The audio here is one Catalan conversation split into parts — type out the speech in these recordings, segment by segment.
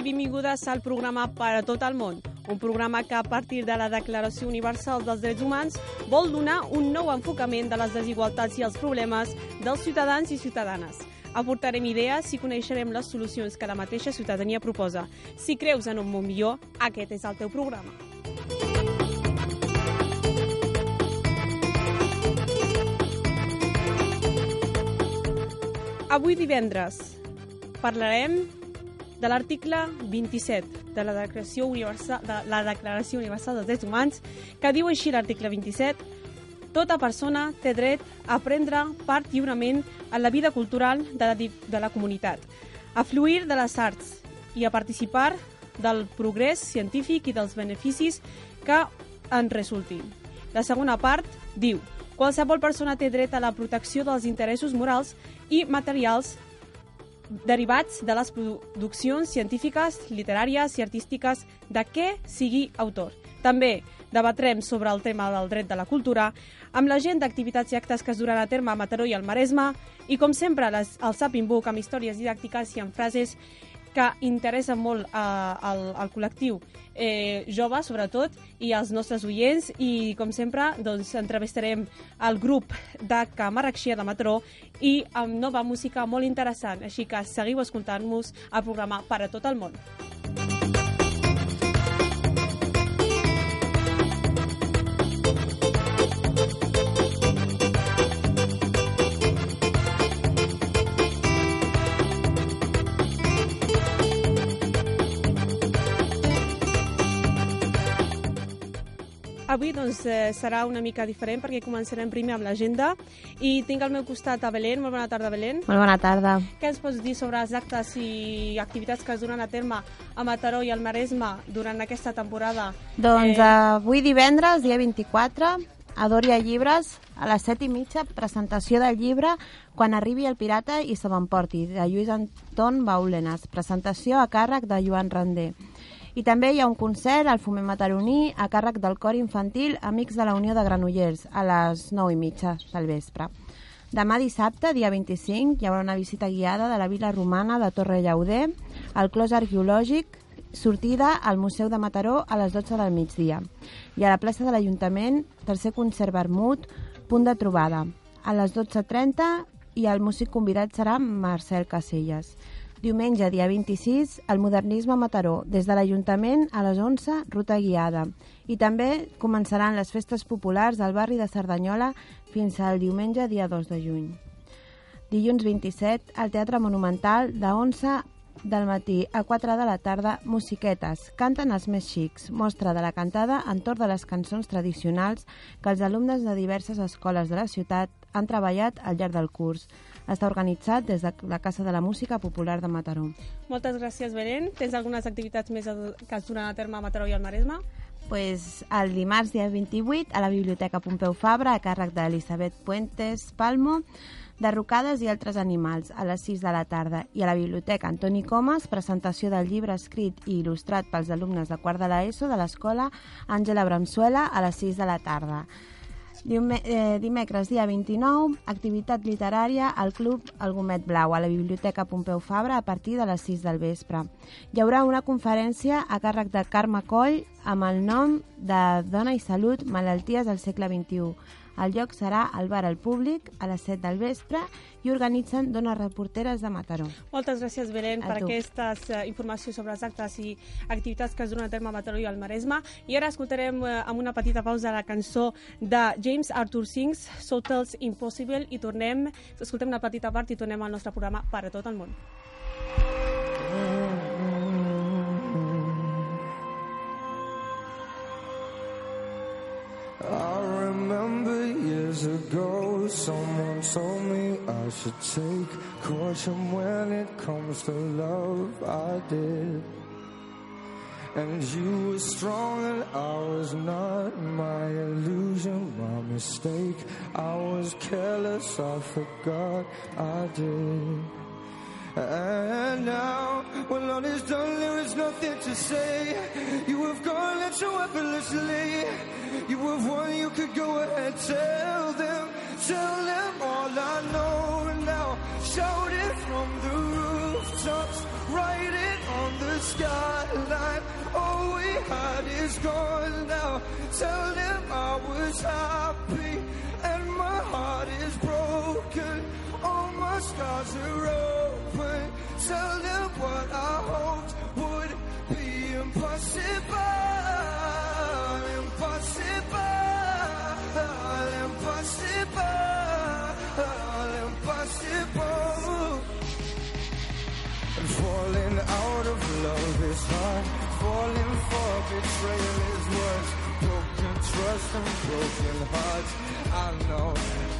i benvingudes al programa Per a tot el món, un programa que a partir de la Declaració Universal dels Drets Humans vol donar un nou enfocament de les desigualtats i els problemes dels ciutadans i ciutadanes. Aportarem idees i coneixerem les solucions que la mateixa ciutadania proposa. Si creus en un món millor, aquest és el teu programa. Avui divendres parlarem de l'article 27 de la Declaració Universal, de la Declaració Universal dels Drets Humans, que diu així l'article 27 tota persona té dret a prendre part lliurement en la vida cultural de la, de la comunitat, a fluir de les arts i a participar del progrés científic i dels beneficis que en resultin. La segona part diu qualsevol persona té dret a la protecció dels interessos morals i materials derivats de les produccions científiques, literàries i artístiques de què sigui autor. També debatrem sobre el tema del dret de la cultura amb la gent d'activitats i actes que es duran a terme a Mataró i al Maresme i, com sempre, les, el Sapin Book amb històries didàctiques i amb frases que interessa molt al, al col·lectiu eh, jove, sobretot, i als nostres oients. I, com sempre, doncs, entrevistarem el grup de Camaracxia de Matró i amb nova música molt interessant. Així que seguiu escoltant-nos al programa Per a tot el món. Avui doncs, eh, serà una mica diferent perquè començarem primer amb l'agenda i tinc al meu costat a Belén. Molt bona tarda, Belén. Molt bona tarda. Què ens pots dir sobre els actes i activitats que es duran a terme a Mataró i al Maresme durant aquesta temporada? Doncs eh... avui divendres, dia 24, a Dòria Llibres, a les 7 i mitja, presentació del llibre Quan arribi el pirata i se m'emporti, de Lluís Anton Baulenes. Presentació a càrrec de Joan Randé. I també hi ha un concert al Foment Mataroní a càrrec del cor infantil Amics de la Unió de Granollers a les 9 i mitja del vespre. Demà dissabte, dia 25, hi haurà una visita guiada de la vila romana de Torre Llauder, al clos arqueològic, sortida al Museu de Mataró a les 12 del migdia. I a la plaça de l'Ajuntament, tercer concert vermut, punt de trobada. A les 12.30 i el músic convidat serà Marcel Casellas. Diumenge, dia 26, el modernisme a Mataró, des de l'Ajuntament a les 11, ruta guiada. I també començaran les festes populars al barri de Cerdanyola fins al diumenge, dia 2 de juny. Dilluns 27, al Teatre Monumental, de 11 del matí a 4 de la tarda, musiquetes. Canten els més xics. Mostra de la cantada entorn de les cançons tradicionals que els alumnes de diverses escoles de la ciutat han treballat al llarg del curs. Està organitzat des de la Casa de la Música Popular de Mataró. Moltes gràcies, Belén. Tens algunes activitats més que es duran a terme a Mataró i al Maresme? pues, el dimarts dia 28 a la Biblioteca Pompeu Fabra a càrrec d'Elisabet Puentes Palmo Derrocades i altres animals, a les 6 de la tarda, i a la Biblioteca Antoni Comas, presentació del llibre escrit i il·lustrat pels alumnes de quart de l'ESO de l'escola Àngela Bramsuela a les 6 de la tarda. Eh, dimecres, dia 29, activitat literària al Club El Gomet Blau, a la Biblioteca Pompeu Fabra, a partir de les 6 del vespre. Hi haurà una conferència a càrrec de Carme Coll amb el nom de Dona i Salut, Malalties del segle XXI. El lloc serà al bar al públic a les 7 del vespre i organitzen dones reporteres de Mataró. Moltes gràcies, Belén, a per tu. aquestes uh, informacions sobre els actes i activitats que es donen a terme a Mataró i al Maresme. I ara escoltarem uh, amb una petita pausa la cançó de James Arthur Sings, So Tells Impossible, i tornem, escoltem una petita part i tornem al nostre programa per a tot el món. I remember years ago someone told me I should take caution when it comes to love. I did. And you were strong and I was not my illusion, my mistake. I was careless, I forgot I did. And now, when all is done, there is nothing to say. You have gone let so effortlessly. You have won, you could go ahead, tell them, tell them all I know now. Shout it from the rooftops, write it on the skyline. All we had is gone now. Tell them I was happy and my heart is broken. All my scars are open. Tell them what I hoped would be impossible. Impossible. Impossible. Impossible. And falling out of love is hard. Falling for betrayal is worse. Broken trust and broken hearts. I know.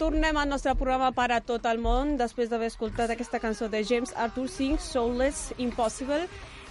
Tornem al nostre programa per a tot el món després d'haver escoltat aquesta cançó de James Arthur Singh, Soulless Impossible.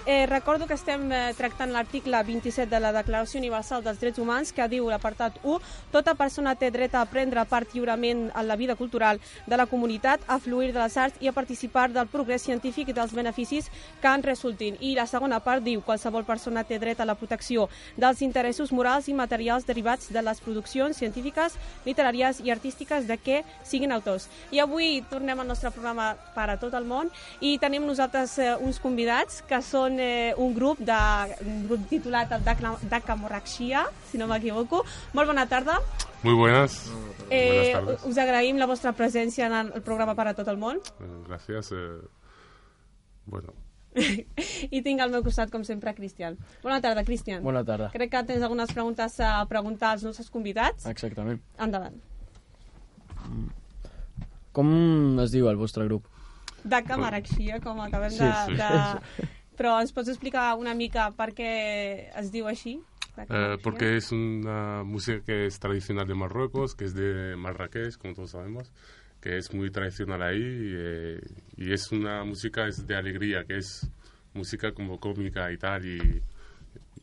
Eh, recordo que estem eh, tractant l'article 27 de la Declaració Universal dels Drets Humans que diu l'apartat 1 tota persona té dret a prendre part lliurement en la vida cultural de la comunitat, a fluir de les arts i a participar del progrés científic i dels beneficis que en resultin. I la segona part diu qualsevol persona té dret a la protecció dels interessos morals i materials derivats de les produccions científiques, literàries i artístiques de què siguin autors. I avui tornem al nostre programa per a tot el món i tenim nosaltres eh, uns convidats que són eh, un grup de un grup titulat el Daka Morraxia, si no m'equivoco. Molt bona tarda. Muy buenas. Eh, buenas tardes. us agraïm la vostra presència en el programa per a tot el món. Eh, Gracias. eh, bueno, I tinc al meu costat, com sempre, Cristian. Bona tarda, Cristian. Bona tarda. Crec que tens algunes preguntes a preguntar als nostres convidats. Exactament. Endavant. Com es diu el vostre grup? De Camaraxia, com acabem Sí, de, sí. de... Però ens pots explicar una mica per què es diu així? Eh, porque es una música que es tradicional de Marruecos, que es de Marrakech, como todos sabemos, que es muy tradicional ahí eh, y es una música es de alegría, que es música como cómica y tal y,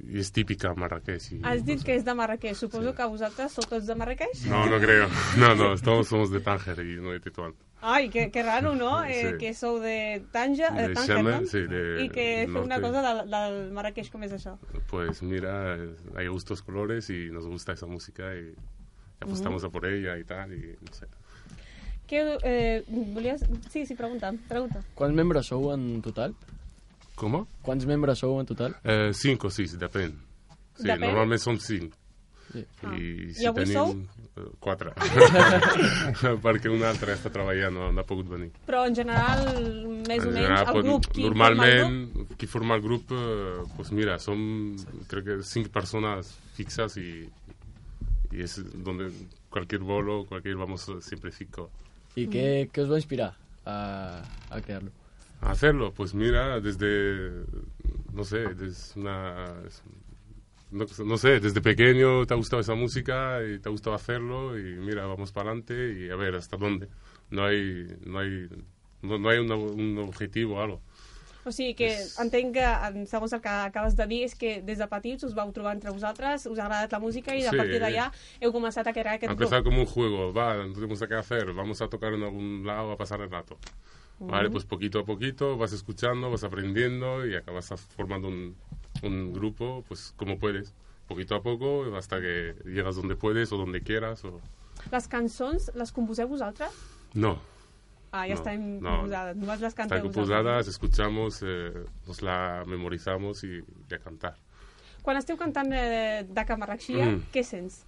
y es típica Marrakech. y Has no dit sé. que és de Marrakech. Suposo que vosaltres sou tots de Marrakech? No, no creo. No, no, todos somos de Tánger y no de Tetuán. Ai, que, que raro, no? Eh, Sí. que sou de Tanja, de De Tànger, Xamen, no? sí, de I que feu una cosa del, del Marrakech, com és això? Pues mira, eh, hay gustos colores y nos gusta esa música y apostamos a por ella y tal y no sé. Que, eh, volies... Sí, sí, pregunta, pregunta. Quants membres sou en total? ¿Cómo? Quants membres sou en total? Eh, cinco, sí, depende. Sí, Depèn? normalmente son cinco. Sí. Ah. I, I avui sou? Quatre. Perquè una altra està treballant, no, no ha pogut venir. Però en general, més o En menys, general, el grup, qui forma el grup? normalment, qui forma el grup, eh, pues mira, son creo que cinco personas fixas y, y es donde cualquier bolo, cualquier, vamos siempre cinco. I què, què us va inspirar a, a crear-lo? A hacerlo, pues mira, desde, no sé, desde una, no, no sé, desde pequeño te ha gustado esa música y te ha gustado hacerlo y mira, vamos para adelante y a ver hasta dónde. No hay, no hay, no, no hay una- un objetivo o algo. O sigui que entenc que, segons el que acabes de dir, és que des de petits us vau trobar entre vosaltres, us ha agradat la música i a Sí. partir d'allà heu començat a crear aquest grup. como un juego, va, no tenemos nada que hacer, vamos a tocar en algún lado a pasar el rato. Vale, pues poquito a poquito vas escuchando, vas aprendiendo y acabas formando un, un grupo, pues como puedes, poquito a poco, hasta que llegas donde puedes o donde quieras. O... Les cançons les composeu vosaltres? No, Ah, ja No, estan no. composades, només les canteu están composadas, escuchamos, eh, nos la memorizamos y, y a cantar. Quan esteu cantant eh, de Camarraxia, Mm. què sents?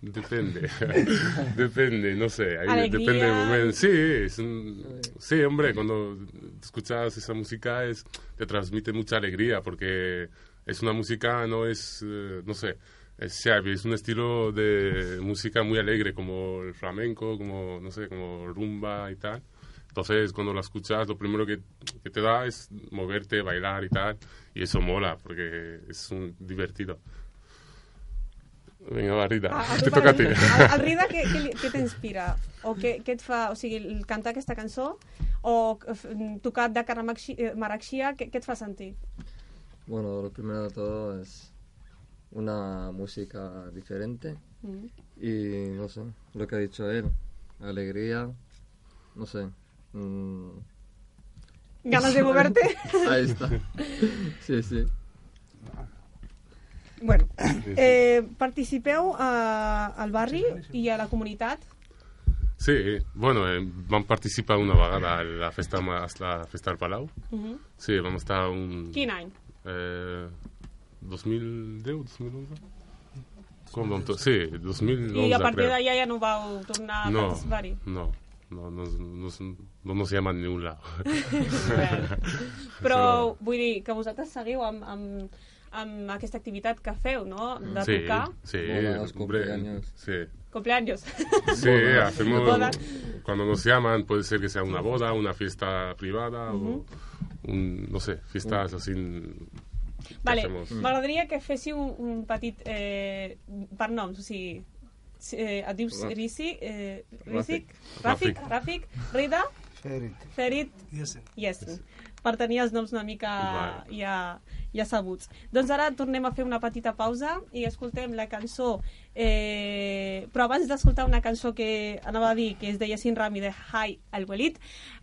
Depende, depende, no sé, ahí depende del momento. Sí, es un- sí, hombre, cuando escuchas esa música es, te transmite mucha alegría porque es una música, no es, eh, no sé, es es un estilo de música muy alegre como el flamenco, como, no sé, como rumba y tal. Entonces, cuando la escuchas, lo primero que, que te da es moverte, bailar y tal, y eso mola porque es un divertido. Venga, va, Rita, A, a toca a ti. El, el Rida, què, què, què t'inspira? O què, què et fa, o sigui, el cantar aquesta cançó o tocar de Camarraxia, què, què et fa sentir? Bueno, lo primero de todo es una música diferente Mm. y no sé, lo que ha dicho él, alegría, no sé. mm, Ganes de moverte? ahí está. Sí, sí. Bueno, eh, participeu a, al barri i a la comunitat? Sí, bueno, eh, vam participar una vegada a la festa, a la festa del Palau. Uh Sí, vam estar un... Quin any? Eh, 2010, 2011? Com vam Sí, 2011 I a partir d'allà ja no vau tornar a No, participar-hi? no, no, no, no, no nos llaman ni un lado. Però vull dir que vosaltres seguiu amb, amb, amb aquesta activitat que feu, no? De sí, tocar. sí, Bodas, hombre, cumpleaños. sí. Cumpleaños. Sí, hacemos. Boda. Cuando nos llaman, puede ser que sea una boda, una fiesta privada o. Un, no sé, fiestas así. que Vale, hacemos. m'agradaria que féssiu un, un petit... Eh, per noms, o sigui... si- Eh, et dius Risi, eh, Ràfic. Risic, Ràfic, Ràfic, Rida, Ferit. Ferit, Yesin. Yesin. Per tenir els noms una mica Vale. ja, ja sabuts. Doncs ara tornem a fer una petita pausa i escoltem la cançó. Eh, però abans d'escoltar una cançó que anava a dir, que és de Yassin Rami, de Hi al Welit,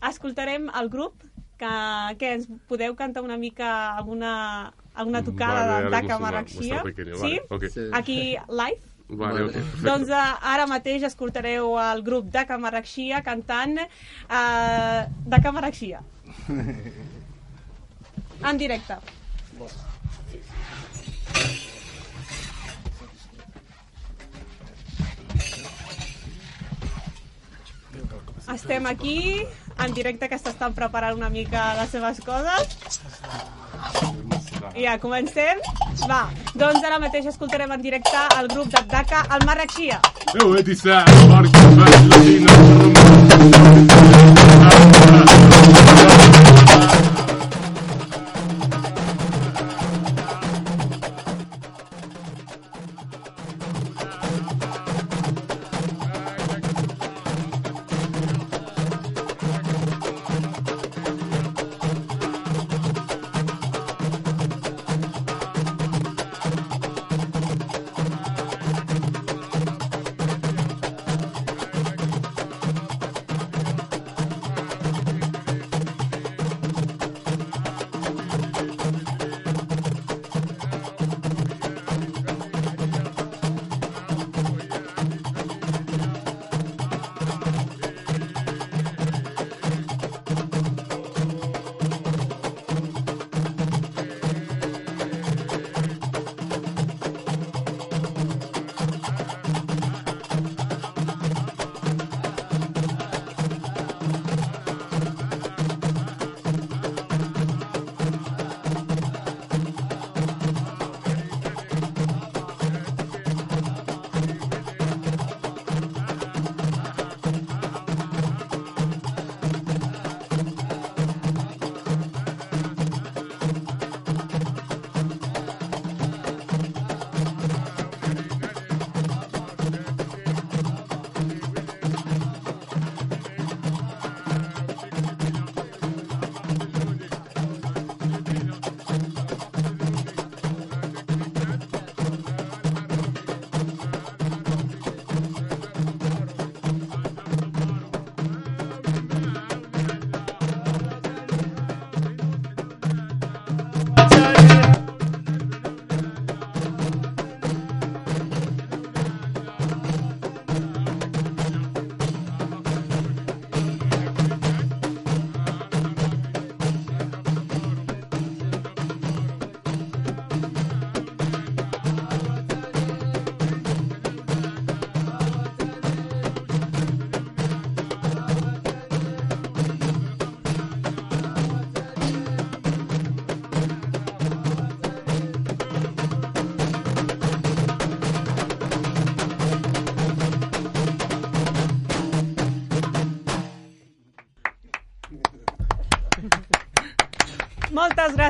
escoltarem el grup que, que ens podeu cantar una mica alguna, alguna tocada Vale, de Marrakxia. muestra pequeña, Sí? vale, ok. Sí. Aquí live? Vale, Vale. ok, perfecto. Doncs uh, ara mateix escoltareu el grup de Camarraxia cantant uh, de Camarraxia. En directe. Estem aquí en directe que s'estan preparant una mica les seves coses. Ja, comencem? Va, doncs ara mateix escoltarem en directe el grup de Daka, el Marrakxia. Eu edi sa, barca, latina,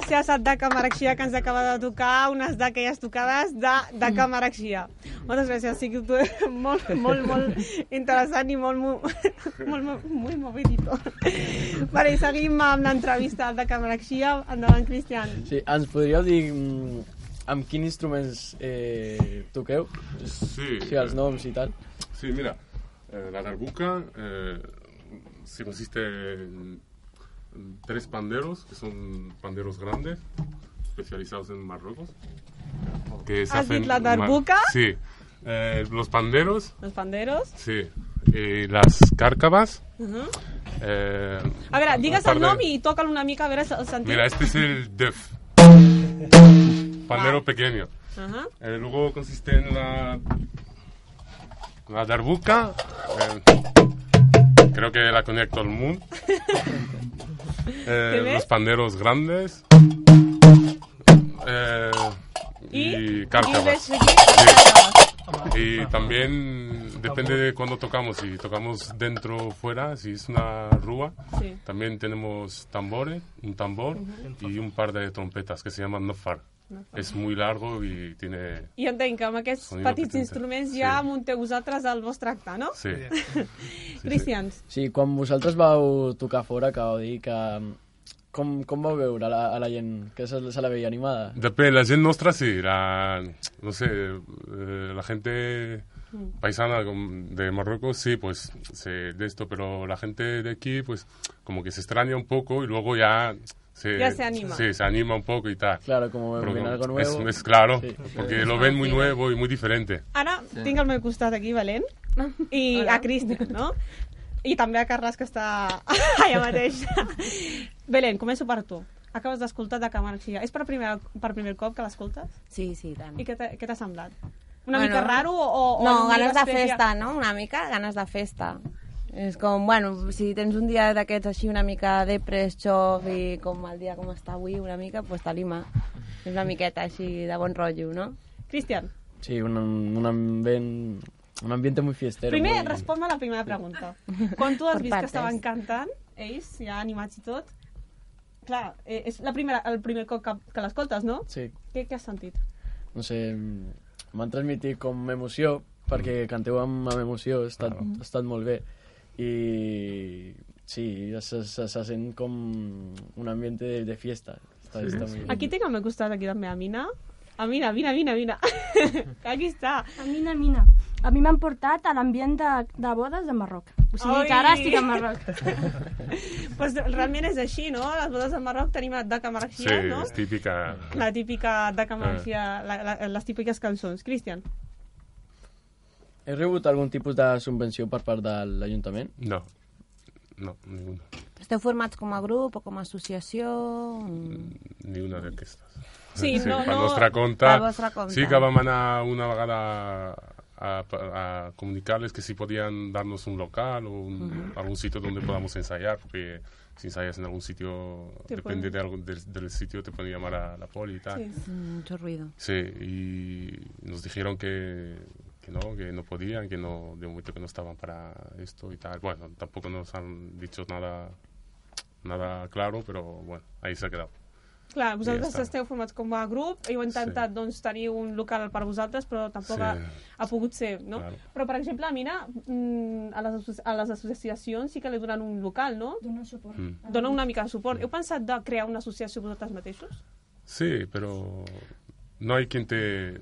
gràcies a Daka Marrakxia que ens acaba de tocar unes d'aquelles tocades de Daka Marrakxia. Moltes gràcies, ha sigut molt, molt, molt interessant i molt, molt, molt, molt, molt movidito. Vale, i seguim amb l'entrevista de Daka Marrakxia. Endavant, Cristian. Sí, ens podríeu dir mm, amb quins instruments eh, toqueu? Sí. Sí, els noms i tal. Sí, mira, eh, la darbuka eh, se consiste en tres panderos, que son panderos grandes, especializados en Marruecos. Que se ¿Has hacen la darbuka? Sí. Eh, los panderos, Els panderos. sí. Y las cárcavas. Uh -huh. eh, A veure, digues un par el de- nom i toca'l una mica, a el sentim. Mira, este es el def. Pandero pequeño. Uh -huh. Eh, luego consiste en la, la darbuka. eh, creo que la conecto al mundo. Eh, los panderos grandes. Eh, y, cárcavas. aquí, Y también depende de cuándo tocamos. Si tocamos dentro o fuera, si es una rúa, Sí. también tenemos tambores, un tambor y un par de trompetas que se llaman nofar. Es muy largo y tiene... I entenc que amb aquests Sonido petits potente. instruments Sí. ja munteu vosaltres el vostre acte, no? Sí. Cristians. Sí, quan vosaltres vau tocar fora, que vau dir que... mm, Com, com vau veure a la, a la gent? Que se, se la veia animada? Depende, la gente nuestra sí, la, no sé, eh, la gente paisana de Marruecos sí, pues se, de esto, pero la gente de aquí pues como que se extraña un poco y luego ya se, Ya se anima. Sí, se anima un poco y tal. Claro, como ven algo es, nuevo. es claro, Sí. porque lo ven muy nuevo y muy diferente. Ara tinc al meu costat aquí Valent i a Cristian, no? I també a Carles, que està allà mateix. Belén, començo per tu. Acabes d'escoltar de Camarxia. És per primer, per primer cop que l'escoltes? Sí, sí, tant. I què t'ha semblat? Una Bueno, mica raro o... o No, ganes de festa, no? Una mica ganes de festa. És com, bueno, si tens un dia d'aquests així una mica depres, xof i com el dia com està avui una mica, doncs pues t'alima. És una miqueta així de bon rotllo, no? Cristian, Sí, un, un ambient... Un ambiente muy fiestero. primer muy... respon-me la primera pregunta. Quan tu has vist que partes. estaven cantant, ells, ja animats i tot, clar, eh, és la primera, el primer cop que, que l'escoltes, no? Sí, Què, què has sentit? no sé, m'han transmitit com emoció, perquè canteu amb, amb emoció, ha estat, ha estat molt bé. I sí, se, se, se sent com un ambient de, de fiesta. Està, està muy Aquí tinc al meu costat, aquí també, Amina. Amina, vine, vine, vine. aquí està. Amina, Amina. A mi m'han portat a l'ambient de, de bodes de Marroc. O sigui Ai! que ara estic a Marroc. pues realment és així, no? A les bodes del Marroc tenim a Daca Sí, no? es típica. La típica Daca Marxia, la, la, les típiques cançons. Cristian? He rebut algun tipus de subvenció per part de l'Ajuntament? No, no, ninguna. Esteu formats com a grup o com a associació? Ni una d'aquestes. Sí, no, per no- nostre compte. Per vostre compte. Sí que vam anar una vegada a, a comunicarles que si podían darnos un local o un- algún sitio donde podamos ensayar, porque si ensayas en algún sitio, Te depende de algo- del, del sitio, te pueden llamar a la poli y tal. Sí. Mucho ruido. Sí, y nos dijeron que, que no, que no podían, que no, de momento que no estaban para esto y tal. Bueno, tampoco nos han dicho nada, nada claro, pero bueno, ahí se ha quedado. Clar, vosaltres està. esteu formats com a grup, heu intentat Sí. doncs, tenir un local per vosaltres, però tampoc Sí. ha, ha pogut ser, no? Claro. Però, per exemple, a Mina, mm, a les, a les associacions sí que li donen un local, no? Dono suport. Mm. Dona una mica de suport. Heu pensat de crear una associació vosaltres mateixos? Sí, pero no hay quien te,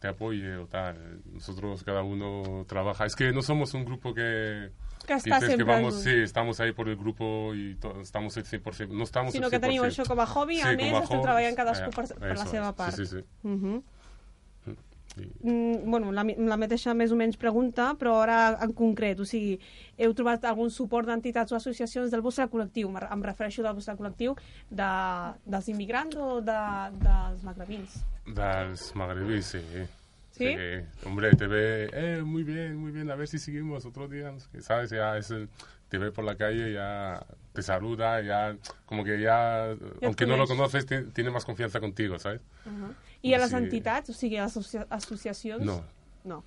te apoye o tal. Nosotros cada uno trabaja. Es que no somos un grupo que Que està dices que vamos, sí, estamos ahí por el grupo y to- estamos el 100%. No estamos Sinó el que teniu 100%. això com a hobby, a Sí, més com a hobby, treballant cadascú per, per la seva part. Sí, sí, sí. Uh -huh. Y- Mm, bueno, la, la mateixa més o menys pregunta, però ara en concret, o sigui, heu trobat algun suport d'entitats o associacions del vostre col·lectiu, em refereixo del vostre col·lectiu, de, dels immigrants o de, dels magrebins? Das magrebíes, sí. ¿Sí? Hombre, te ve, eh, muy bien, muy bien, a ver si seguimos otro día, ¿sabes? Ya es el- te ve por la calle, ya te saluda, ya, como que ya, aunque no lo conoces, ti- tiene más confianza contigo, ¿sabes? Uh -huh. I a les Sí. entitats, o sigui, a les associacions? No. No.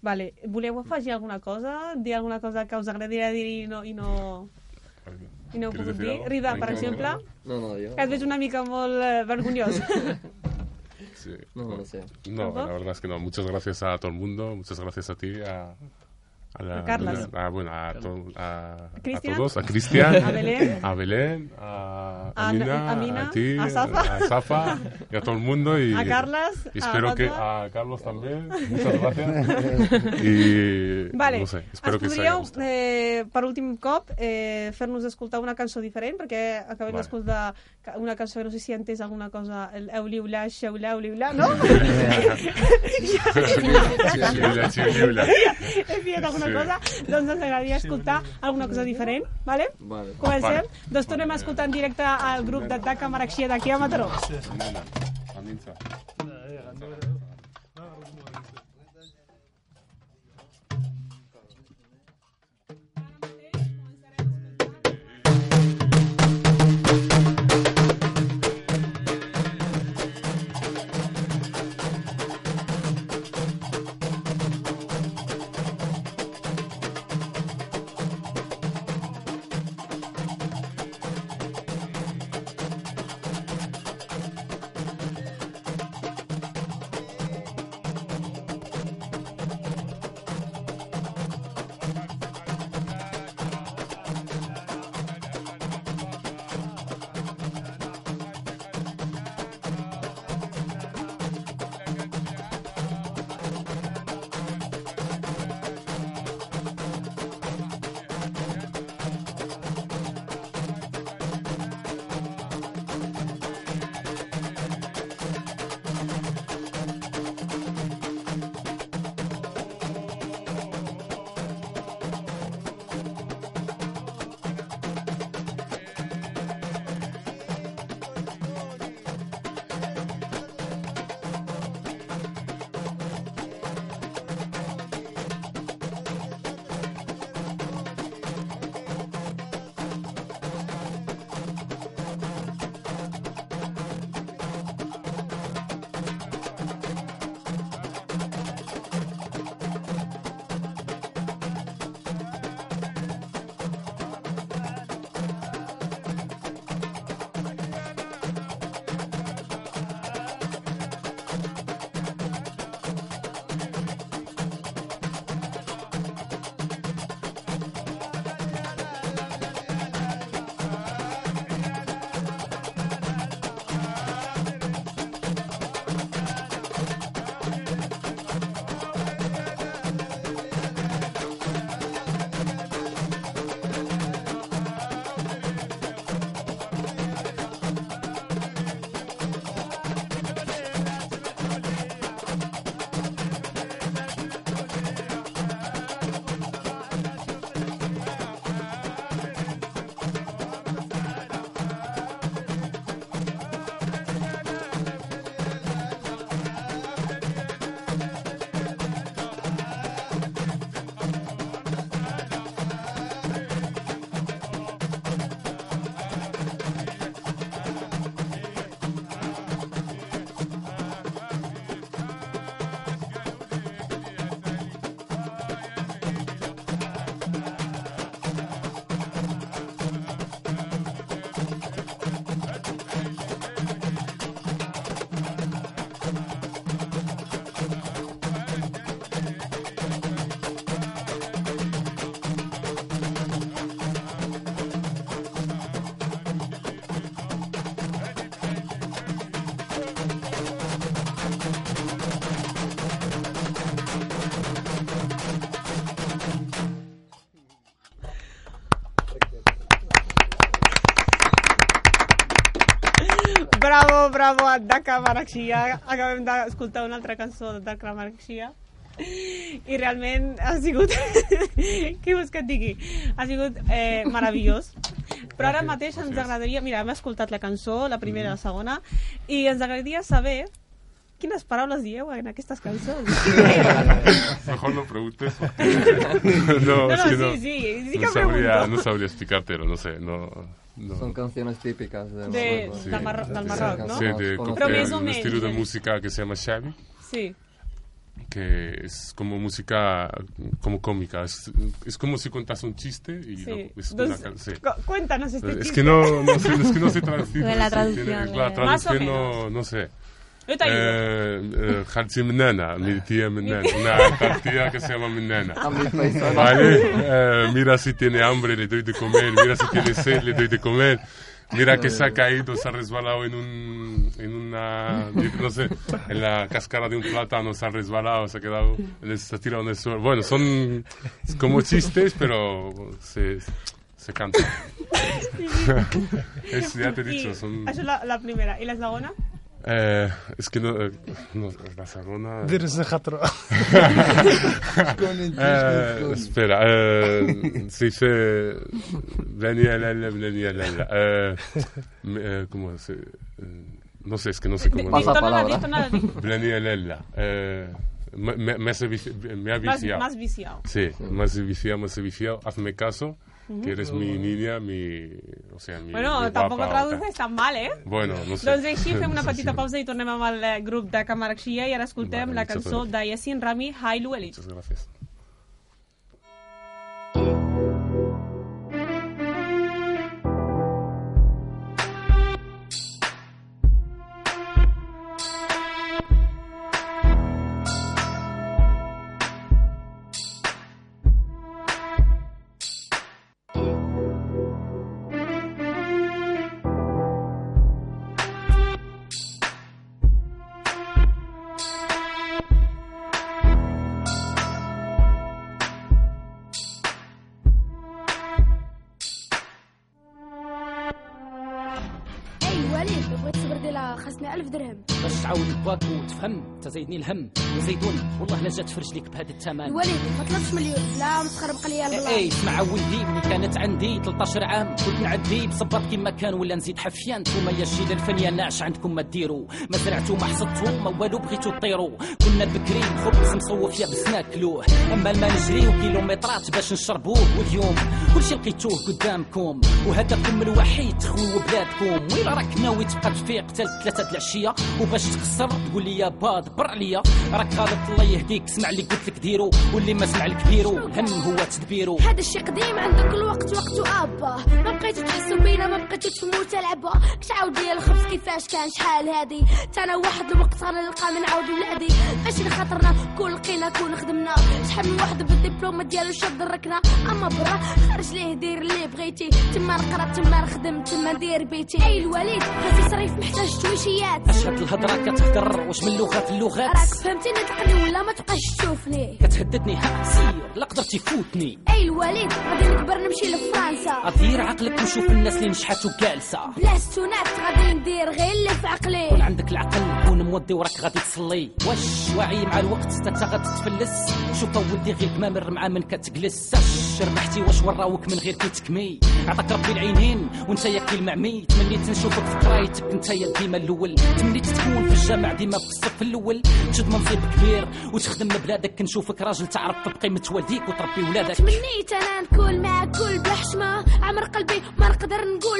Vale. Voleu afegir alguna cosa? Dir alguna cosa que us agradaria dir i no, i no, i no heu ¿Quieres pogut decir dir? Rida, per exemple, No, no, yo. que et veig una mica molt eh, vergonyós. Sí. No, no sé. No, ¿Tampoco? la verdad es que no. Muchas gracias a todo el mundo, muchas gracias a ti, a, a, la- A a- bueno, a, to- a, a todos, a Cristian, A Belén. a, Belén, a, A Amina, a Mina, a ti, a Safa. a Safa y a todo el mundo. Y, A Carlas, y a espero que a Carlos también. Muchas gracias. y Vale. no sé, espero Ens que podríeu, gustado. eh, per últim cop, eh, fer-nos escoltar una cançó diferent, perquè acabem Vale. d'escoltar una cançó que no sé si entès alguna cosa, el Euliula, Xeula, Euliula, no? He pillat alguna Sí. cosa? Doncs ens agradaria escoltar alguna cosa diferent, vale? Vale. Comencem? Vale. Doncs tornem a escoltar en directe al grup d'atac a Maracxia d'aquí a Mataró. Amina, Aminza. Thank Bravo, Daka Maraxia. Acabem d'escoltar una altra cançó de Daka Maraxia. I realment ha sigut... Què vols que et digui? Ha sigut eh, meravellós. Però ara mateix ens agradaria... Mira, hem escoltat la cançó, la primera i la segona, i ens agradaria saber quines paraules dieu en aquestes cançons. Mejor no preguntes. no, No, es sí, no, sí, sí que no sabría, no sabría explicártelo, no sé, no. no. Son canciones típicas de, De- Marruecos. del Marro- del Marroc, ¿no? Sí, de. Pero o un estilo de música que se llama Shabby, Sí. que es como música como cómica. Es, es como si contas un chiste y Sí. luego es Doncs, una sí. cu- cuéntanos este Es chiste. que no, no sé, es que no sé traducir. Lo de la sí, traducción, tiene- eh. La Más o traducción no, no sé. Menana, mi tía Menana, una tía que se llama paisana. Vale, eh, mira si tiene hambre, le doy de comer, mira si tiene sed, le doy de comer. Mira que se ha caído, se ha resbalado en un, en una, no sé, en la cáscara de un plátano, se ha resbalado, se ha quedado, se ha tirado en el suelo. Bueno, son como chistes, pero se, se cantan. es, ya te he dicho, son... això és la, la primera. I la segona? Eh, es que no, eh, no la segunda. Dirse hatro. eh, espera, eh, se eh, dice eh, ¿Cómo se? Eh, no sé, es que no sé cómo. Pasa palabra. Blanialella. Eh, me, me, me, me ha viciado. Más, más viciado. Sí, más viciado, más viciado. Hazme caso que eres mi niña, mi. O sea, mi. Bueno, mi tampoco guapa, traduces tan mal, eh? Bueno, no sé. Doncs així fem una petita pausa i tornem amb el eh, grup de Camaraxia i ara escoltem Vale, la cançó de Yassin Rami, Hailu Elit. Muchas gracias. ويبني الهم. جات فرج ليك بهذا الثمن الوليد ما طلبش مليون لا ما تخربق ليا البلاصه اي اسمع ولدي؟ ملي كانت عندي 13 عام. كنت نعدي بصباط كيما كان ولا نزيد حفيان نتوما يا الجيل الفنيه ناش عندكم ما ديروا. ما زرعتوا ما حصدتوا ما والو بغيتوا تطيروا. كنا بكري خبز مصوف يا بس ناكلوه أما الماء نجريو كيلومترات باش نشربوه واليوم. كلشي لقيتوه قدامكم. وهدفكم الوحيد تخويو بلادكم. ويلا راك ناوي تبقى تفيق حتى ثلاثة العشية؟ وباش تخسر تقول لي يا باد بر عليا. راك غلط الله يهديك. سمع اللي قلت لك ديرو واللي ما سمع لك ديرو. الهم هو تدبيرو. هذا الشيء قديم عندك الوقت وقت ابا ما بقيتو تحسوا بينا ما بقيتو تفهموا تلعبوا كتعاود ليا الخبز؟ كيفاش كان؟ شحال هادي؟ تا أنا واحد الوقت غنلقى من عاود ولادي. ماشي لخاطرنا كون لقينا كون خدمنا. شحال من واحد بالدبلوم ديالو شاد الركنه أما برا خرج ليه دير اللي بغيتي. تما نقرا تما نخدم تما ندير بيتي. أي الوليد؟ خاصي صريف محتاج تويشيات. اشهد الهضرة كتهدر واش من لغات اللغات؟ راك فهمتيني تقني ولا ما تبقاش تشوفني؟ كتهددني ها سير لا قدرتي فوتني أي الوليد غادي نكبر نمشي لفرنسا. اطير عقلك وشوف الناس اللي نجحات وجالسه بلا ستونات غادي ندير غير اللي في كون عقلي عندك العقل كون مودي وراك غادي تصلي. واش واعي مع الوقت تا غادي تفلس شوف ولدي غير كما من مع من كتجلس. اش ربحتي واش وراوك من غير كي تكمي؟ عطاك ربي العينين وانت يا كي المعمي. تمنيت نشوفك في قرايتك انت يا ديما الأول. تمنيت تكون في الجامع ديما في الصف الأول. تشد منصب كبير وتخدم بلادك. نشوفك راجل تعرف بقيمه والديك وتربي ولادك. تمنيت أنا نكون معاك كل بلا حشمه عمر قلبي ما نقدر نقول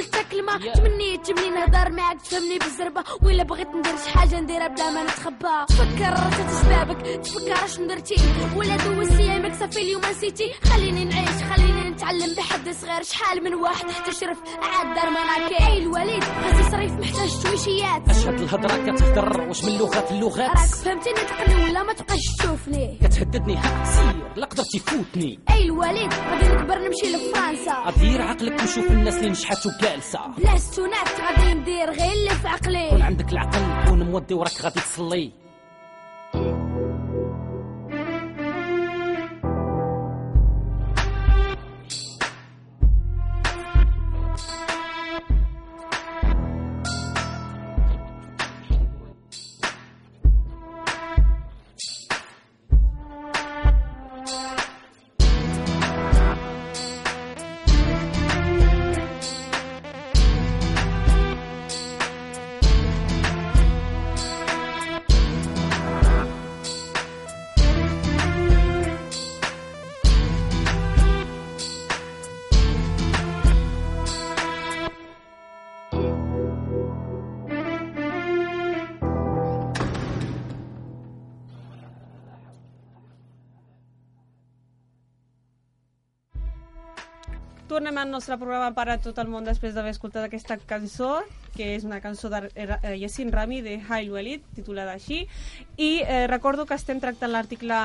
Yeah. تمنيت تمني نهضر معاك تفهمني بالزربة. ولا بغيت ندير شي حاجة نديرها بلا ما نتخبى. تفكر راسك شبابك تفكر اش درتي ولا دوزت ايامك صافي اليوم نسيتي خليني نعيش. خليني نتعلم بحد صغير شحال من واحد حتى شرف عاد دار مناكي أي الوليد؟ خاصي صريف محتاج تويشيات أشهد الهضرة كتهدر واش من لغات اللغات راك فهمتيني تقني ولا ما تبقاش تشوفني؟ كتهددني ها سير لا قدرتي فوتني أي الوليد؟ غادي نكبر نمشي لفرنسا. اطير عقلك وشوف الناس اللي نجحات وجالسه بلا ستونات غادي ندير غير اللي في كون عقلي عندك العقل كون مودي وراك غادي تصلي. Al nostre programa per a tot el món després d'haver escoltat aquesta cançó, que és una cançó de eh, Yassin Rami de Hailu Elite, titulada així. I eh, recordo que estem tractant l'article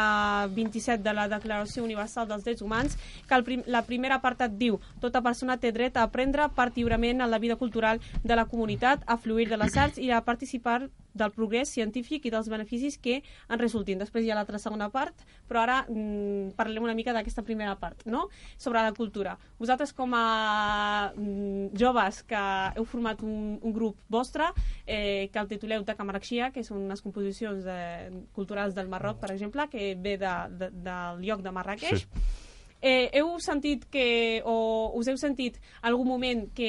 27 de la Declaració Universal dels Drets Humans, que el prim la primera part et diu tota persona té dret a prendre part lliurement en la vida cultural de la comunitat, a fluir de les arts i a participar del progrés científic i dels beneficis que en resultin. Després hi ha l'altra segona part, però ara mm, parlem una mica d'aquesta primera part, no? sobre la cultura. Vosaltres com a mm, joves que heu format un, un grup vostre, eh, que el tituleu de Camaraxia, que són unes composicions de, culturals del Marroc, per exemple, que ve de, de, del lloc de Marrakeix, sí. Eh, heu sentit que, o us heu sentit algun moment que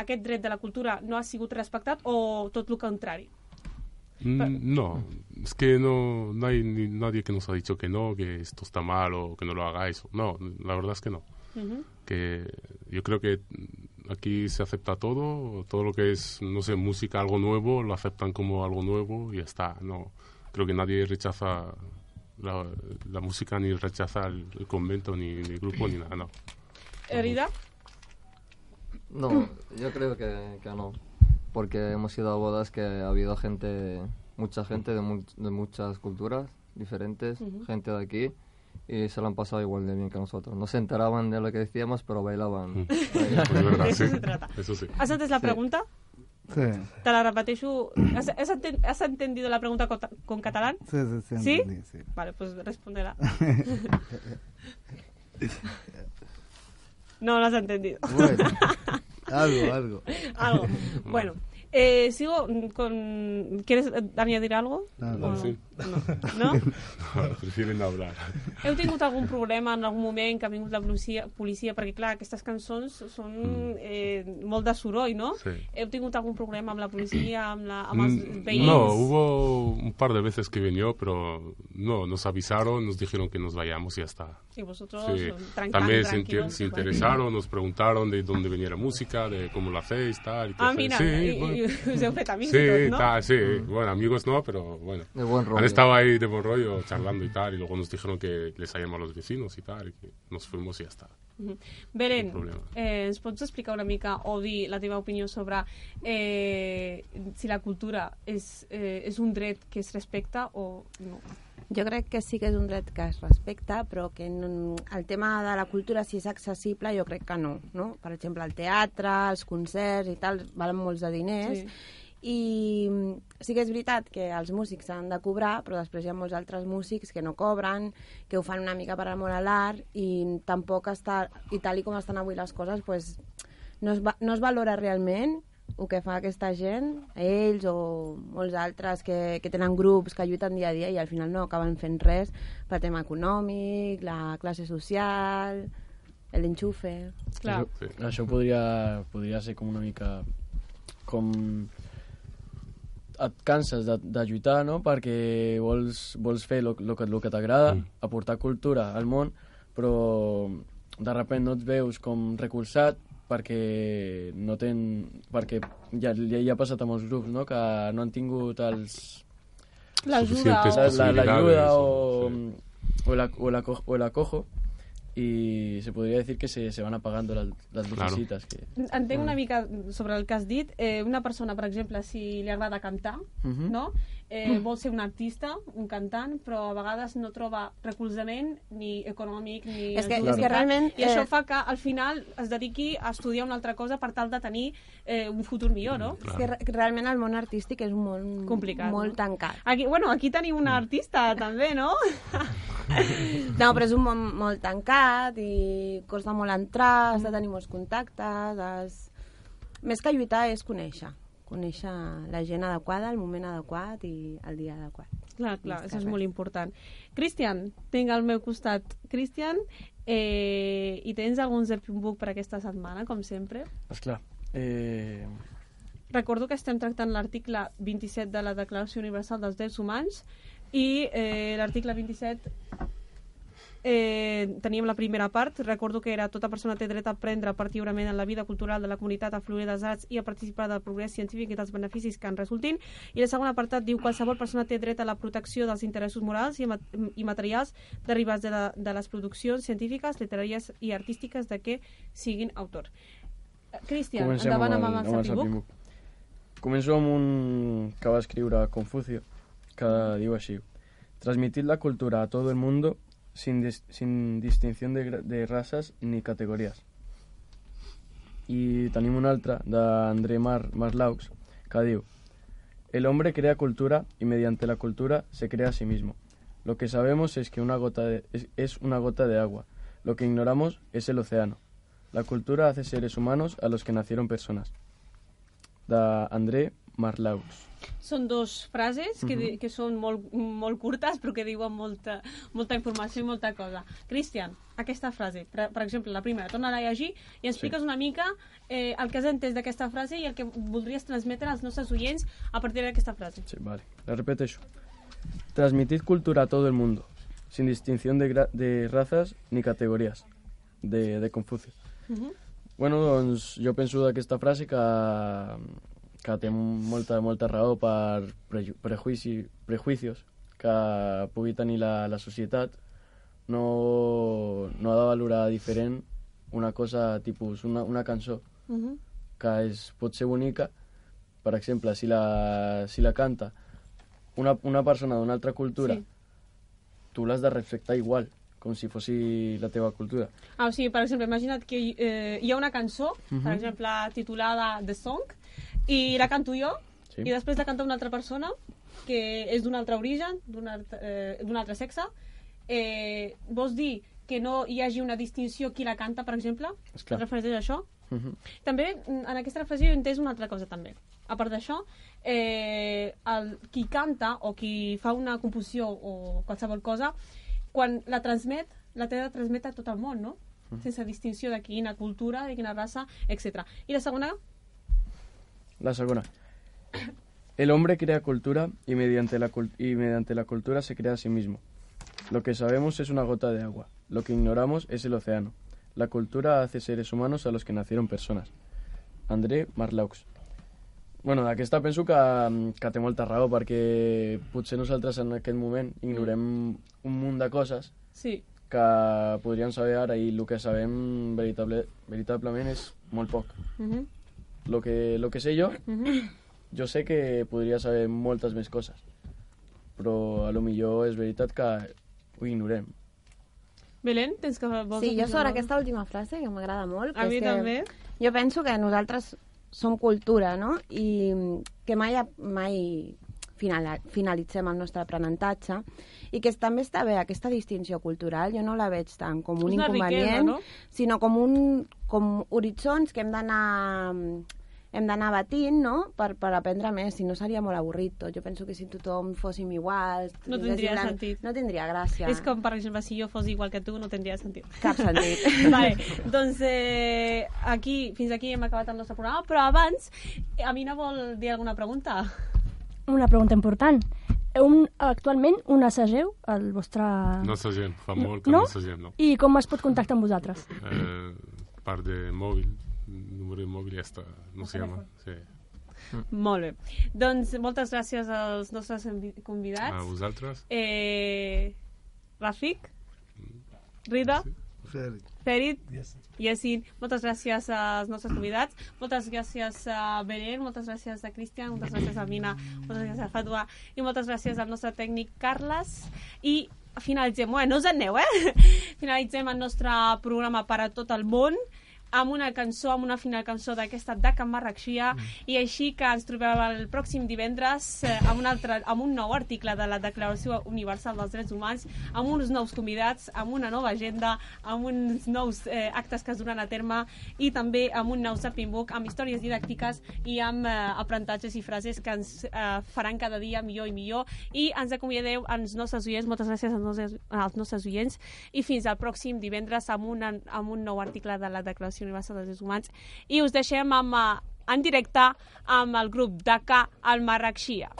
aquest dret de la cultura no ha sigut respectat o tot el contrari? Mm, no, es que no, no hay ni nadie que nos ha dicho que no, que esto está mal o que no lo hagáis. No, la verdad es que no. Uh -huh. Que yo creo que aquí se acepta todo, todo lo que es, no sé, música, algo nuevo, lo aceptan como algo nuevo y ya está. No, creo que nadie rechaza la, la música, ni rechaza el, el convento, ni, ni el grupo, ni nada, no. ¿Herida? No, yo creo que, que no. Porque hemos ido a bodas que ha habido gente, mucha gente de, mu de muchas culturas diferentes, uh -huh. gente de aquí, y se lo han pasado igual de bien que nosotros. No se enteraban de lo que decíamos, pero bailaban. verdad, sí. Eso se trata. Eso sí. ¿Has antes la Sí. pregunta? Sí, Te la repeteixo. ¿Has, has, enten- has entendido la pregunta con, con catalán? sí, sí, sí, ¿Sí? entendí, sí. Vale, pues respóndela. No lo has entendido. Bueno, algo, algo. Algo. Bueno, eh, sigo con... ¿Quieres añadir algo? No, O sí. No? no? Prefieren no hablar. Heu tingut algun problema en algun moment que ha vingut la policia, policia perquè clar, aquestes cançons són eh, molt de soroll, no? Sí. Heu tingut algun problema amb la policia, amb, la, amb els Mm, veïns? No, hubo un par de veces que vino, pero no, nos avisaron, nos dijeron que nos vayamos y ya está. Y vosotros Sí. tranqui- También se, inter- interesaron, nos preguntaron de dónde venía la música, de cómo lo hacéis, tal. Y Ah, mira, sí, i, bueno. no? sí. Amigos no, pero bueno. De buen rollo. Estado ahí de buen rollo charlando y tal, y luego nos dijeron que les habíamos a los vecinos y tal, y que nos fuimos y ya está. Problema. eh, ens pots explicar una mica o dir la teva opinió sobre eh, si la cultura és, eh, és un dret que es respecta o no? Jo crec que sí que és un dret que es respecta, però que no, el tema de la cultura, si és accessible, jo crec que no. no? Per exemple, el teatre, els concerts i tal, valen molts de diners. Sí. I mm, sí que és veritat que els músics han de cobrar, però després hi ha molts altres músics que no cobren, que ho fan una mica per amor a l'art i tampoc està, i tal i com estan avui les coses, pues, no, es, va- no es valora realment el que fa aquesta gent, ells o molts altres que, que tenen grups que lluiten dia a dia i al final no acaben fent res per tema econòmic, la classe social, l'enxufe... Clar. Sí. Això podria, podria ser com una mica com et canses de, de lluitar, no?, perquè vols, vols fer el que, lo que t'agrada, Mm. aportar cultura al món, però de sobte no et veus com recolzat perquè no ten... perquè ja, ja, ja ha passat amb els grups, no?, que no han tingut els, L'ajuda o... la, la, la ayuda o, Sí. o, la, o, la, co- o el acojo y se podría decir que se, se van apagando las, las Claro. lucecitas que Entenc una mica sobre el que has dit. Eh, una persona, per exemple, si li agrada cantar, Mhm. no? Eh, vol ser un artista, un cantant, però a vegades no troba recolzament ni econòmic ni És que- és que realment, I això eh, fa que al final es dediqui a estudiar una altra cosa per tal de tenir eh, un futur millor, no? És que re- realment el món artístic és un món Complicat, molt no? tancat. Aquí, bueno, aquí tenim una artista també, no? No, però és un món molt tancat i costa molt entrar, has de tenir molts contactes, has... més que lluitar és conèixer, conèixer la gent adequada, el moment adequat i el dia adequat. Clar, clar, això és res. molt important. Cristian, tinc al meu costat Cristian, eh, i tens algun zepbook per aquesta setmana, com sempre? pues clar eh, Recordo que estem tractant l'article 27 de la Declaració Universal dels Drets Humans i eh, l'article 27 eh, teníem la primera part, recordo que era tota persona té dret a prendre part lliurement en la vida cultural de la comunitat, a fluir dels arts i a participar del progrés científic i dels beneficis que en resultin. I el segon apartat diu qualsevol persona té dret a la protecció dels interessos morals i, ma i materials derivats de, la, de les produccions científiques, literàries i artístiques de què siguin autor. Eh, Cristian, endavant amb, el- el, amb el Sapibook. Sapibook. Començo amb un que va escriure Confucio, que diu així. Transmitir la cultura a todo el mundo sin, sin distinción de, de razas ni categorías. I tenim un altre, d'André Mar Marlaux, que El hombre crea cultura y mediante la cultura se crea a sí mismo. Lo que sabemos es que una gota de, es, es una gota de agua. Lo que ignoramos es el océano. La cultura hace seres humanos a los que nacieron personas. De André Marlaux. Són dos frases que, Mhm. di- que són molt, molt curtes però que diuen molta, molta informació i molta cosa. Cristian, aquesta frase, per, per exemple, la primera, torna a llegir i expliques una mica eh, el que has entès d'aquesta frase i el que voldries transmetre als nostres oients a partir d'aquesta frase. Sí, vale. La repeteixo. Transmitid cultura a todo el mundo, sin distinción de, de razas ni categorías. De, de Confucio. Mhm. Bueno, doncs jo penso d'aquesta frase que, que té molta, molta raó per preju prejuici, prejuicios que pugui tenir la, la societat. No, no ha de valorar diferent una cosa tipus una, una cançó Mhm. que és, pot ser bonica, per exemple, si la, si la canta una, una persona d'una altra cultura, Sí. tu l'has de respectar igual, com si fossi la teva cultura. Ah, o sigui, per exemple, imagina't que eh, hi ha una cançó, per Mhm. exemple, titulada The Song, i la canto jo, Sí. i després la canta una altra persona que és d'un altre origen, d'un altre, eh, d'un altre sexe. Eh, vols dir que no hi hagi una distinció qui la canta, per exemple? Esclar. Et refereixes a això? Mhm. També, mm, en aquesta reflexió he entès una altra cosa, també. A part d'això, eh, el, qui canta o qui fa una composició o qualsevol cosa, quan la transmet, la té de transmetre a tot el món, no? Sense distinció de quina cultura, de quina raça, etc. I la segona, La segona. El hombre crea cultura y mediante, la y mediante la cultura se crea a sí mismo. Lo que sabemos es una gota de agua. Lo que ignoramos es el océano. La cultura hace seres humanos a los que nacieron personas. André Marlaux. Bueno, d'aquesta penso que, que té molta raó, perquè potser nosaltres en aquest moment ignorem un munt de coses sí, que podríem saber ara i el que sabem veritable, veritablement és molt poc. Mhm. Lo que, lo que sé jo, Mhm. jo sé que podria saber moltes més coses, però a lo millor és veritat que ho ignorem. Belén, tens que... vols Sí, jo sobre aquesta última frase, que m'agrada molt, que A mi que també. jo penso que nosaltres som cultura, no? I que mai, mai final, finalitzem el nostre aprenentatge i que també està bé aquesta distinció cultural, jo no la veig tant com un inconvenient, riquesa, no? sinó com, un, com horitzons que hem d'anar hem d'anar batint, no?, per, per aprendre més, si no seria molt avorrit tot. Jo penso que si tothom fóssim iguals... No tindria la- sentit. No tindria gràcia. És com, per exemple, si jo fos igual que tu, no tindria sentit. Cap sentit. vale, doncs eh, aquí, fins aquí hem acabat el nostre programa, però abans, eh, Amina vol dir alguna pregunta? Una pregunta important. Un, actualment, on assageu el vostre... No s'agent, fa molt que No? no, s'agent, no. I com es pot contactar amb vosaltres? Eh, part de mòbil, número de mòbil ja està, no se llama. Sí. Molt bé. Doncs moltes gràcies als nostres convidats. A vosaltres. Eh, Rafik, Rida, Ferit. Ferit, Yassin, moltes gràcies als nostres convidats, moltes gràcies a Belén, moltes gràcies a Cristian, moltes gràcies a Mina, moltes gràcies a Fatwa i moltes gràcies al nostre tècnic Carles i finalitzem, bueno, no us aneu, eh? Finalitzem el nostre programa per a tot el món amb una cançó, amb una final cançó d'aquesta Daka Marrakxia i així que ens trobem el pròxim divendres eh, amb, un altre, amb un nou article de la Declaració Universal dels Drets Humans amb uns nous convidats, amb una nova agenda amb uns nous eh, actes que es duran a terme i també amb un nou Zapping Book amb històries didàctiques i amb eh, aprenentatges i frases que ens eh, faran cada dia millor i millor. I ens acomiadeu als nostres oients. Moltes gràcies als nostres, als nostres oients. I fins al pròxim divendres amb, una, amb un nou article de la Declaració Universal dels Drets Humans i us deixem amb, eh, en directe amb el grup DACA al Marrakxia.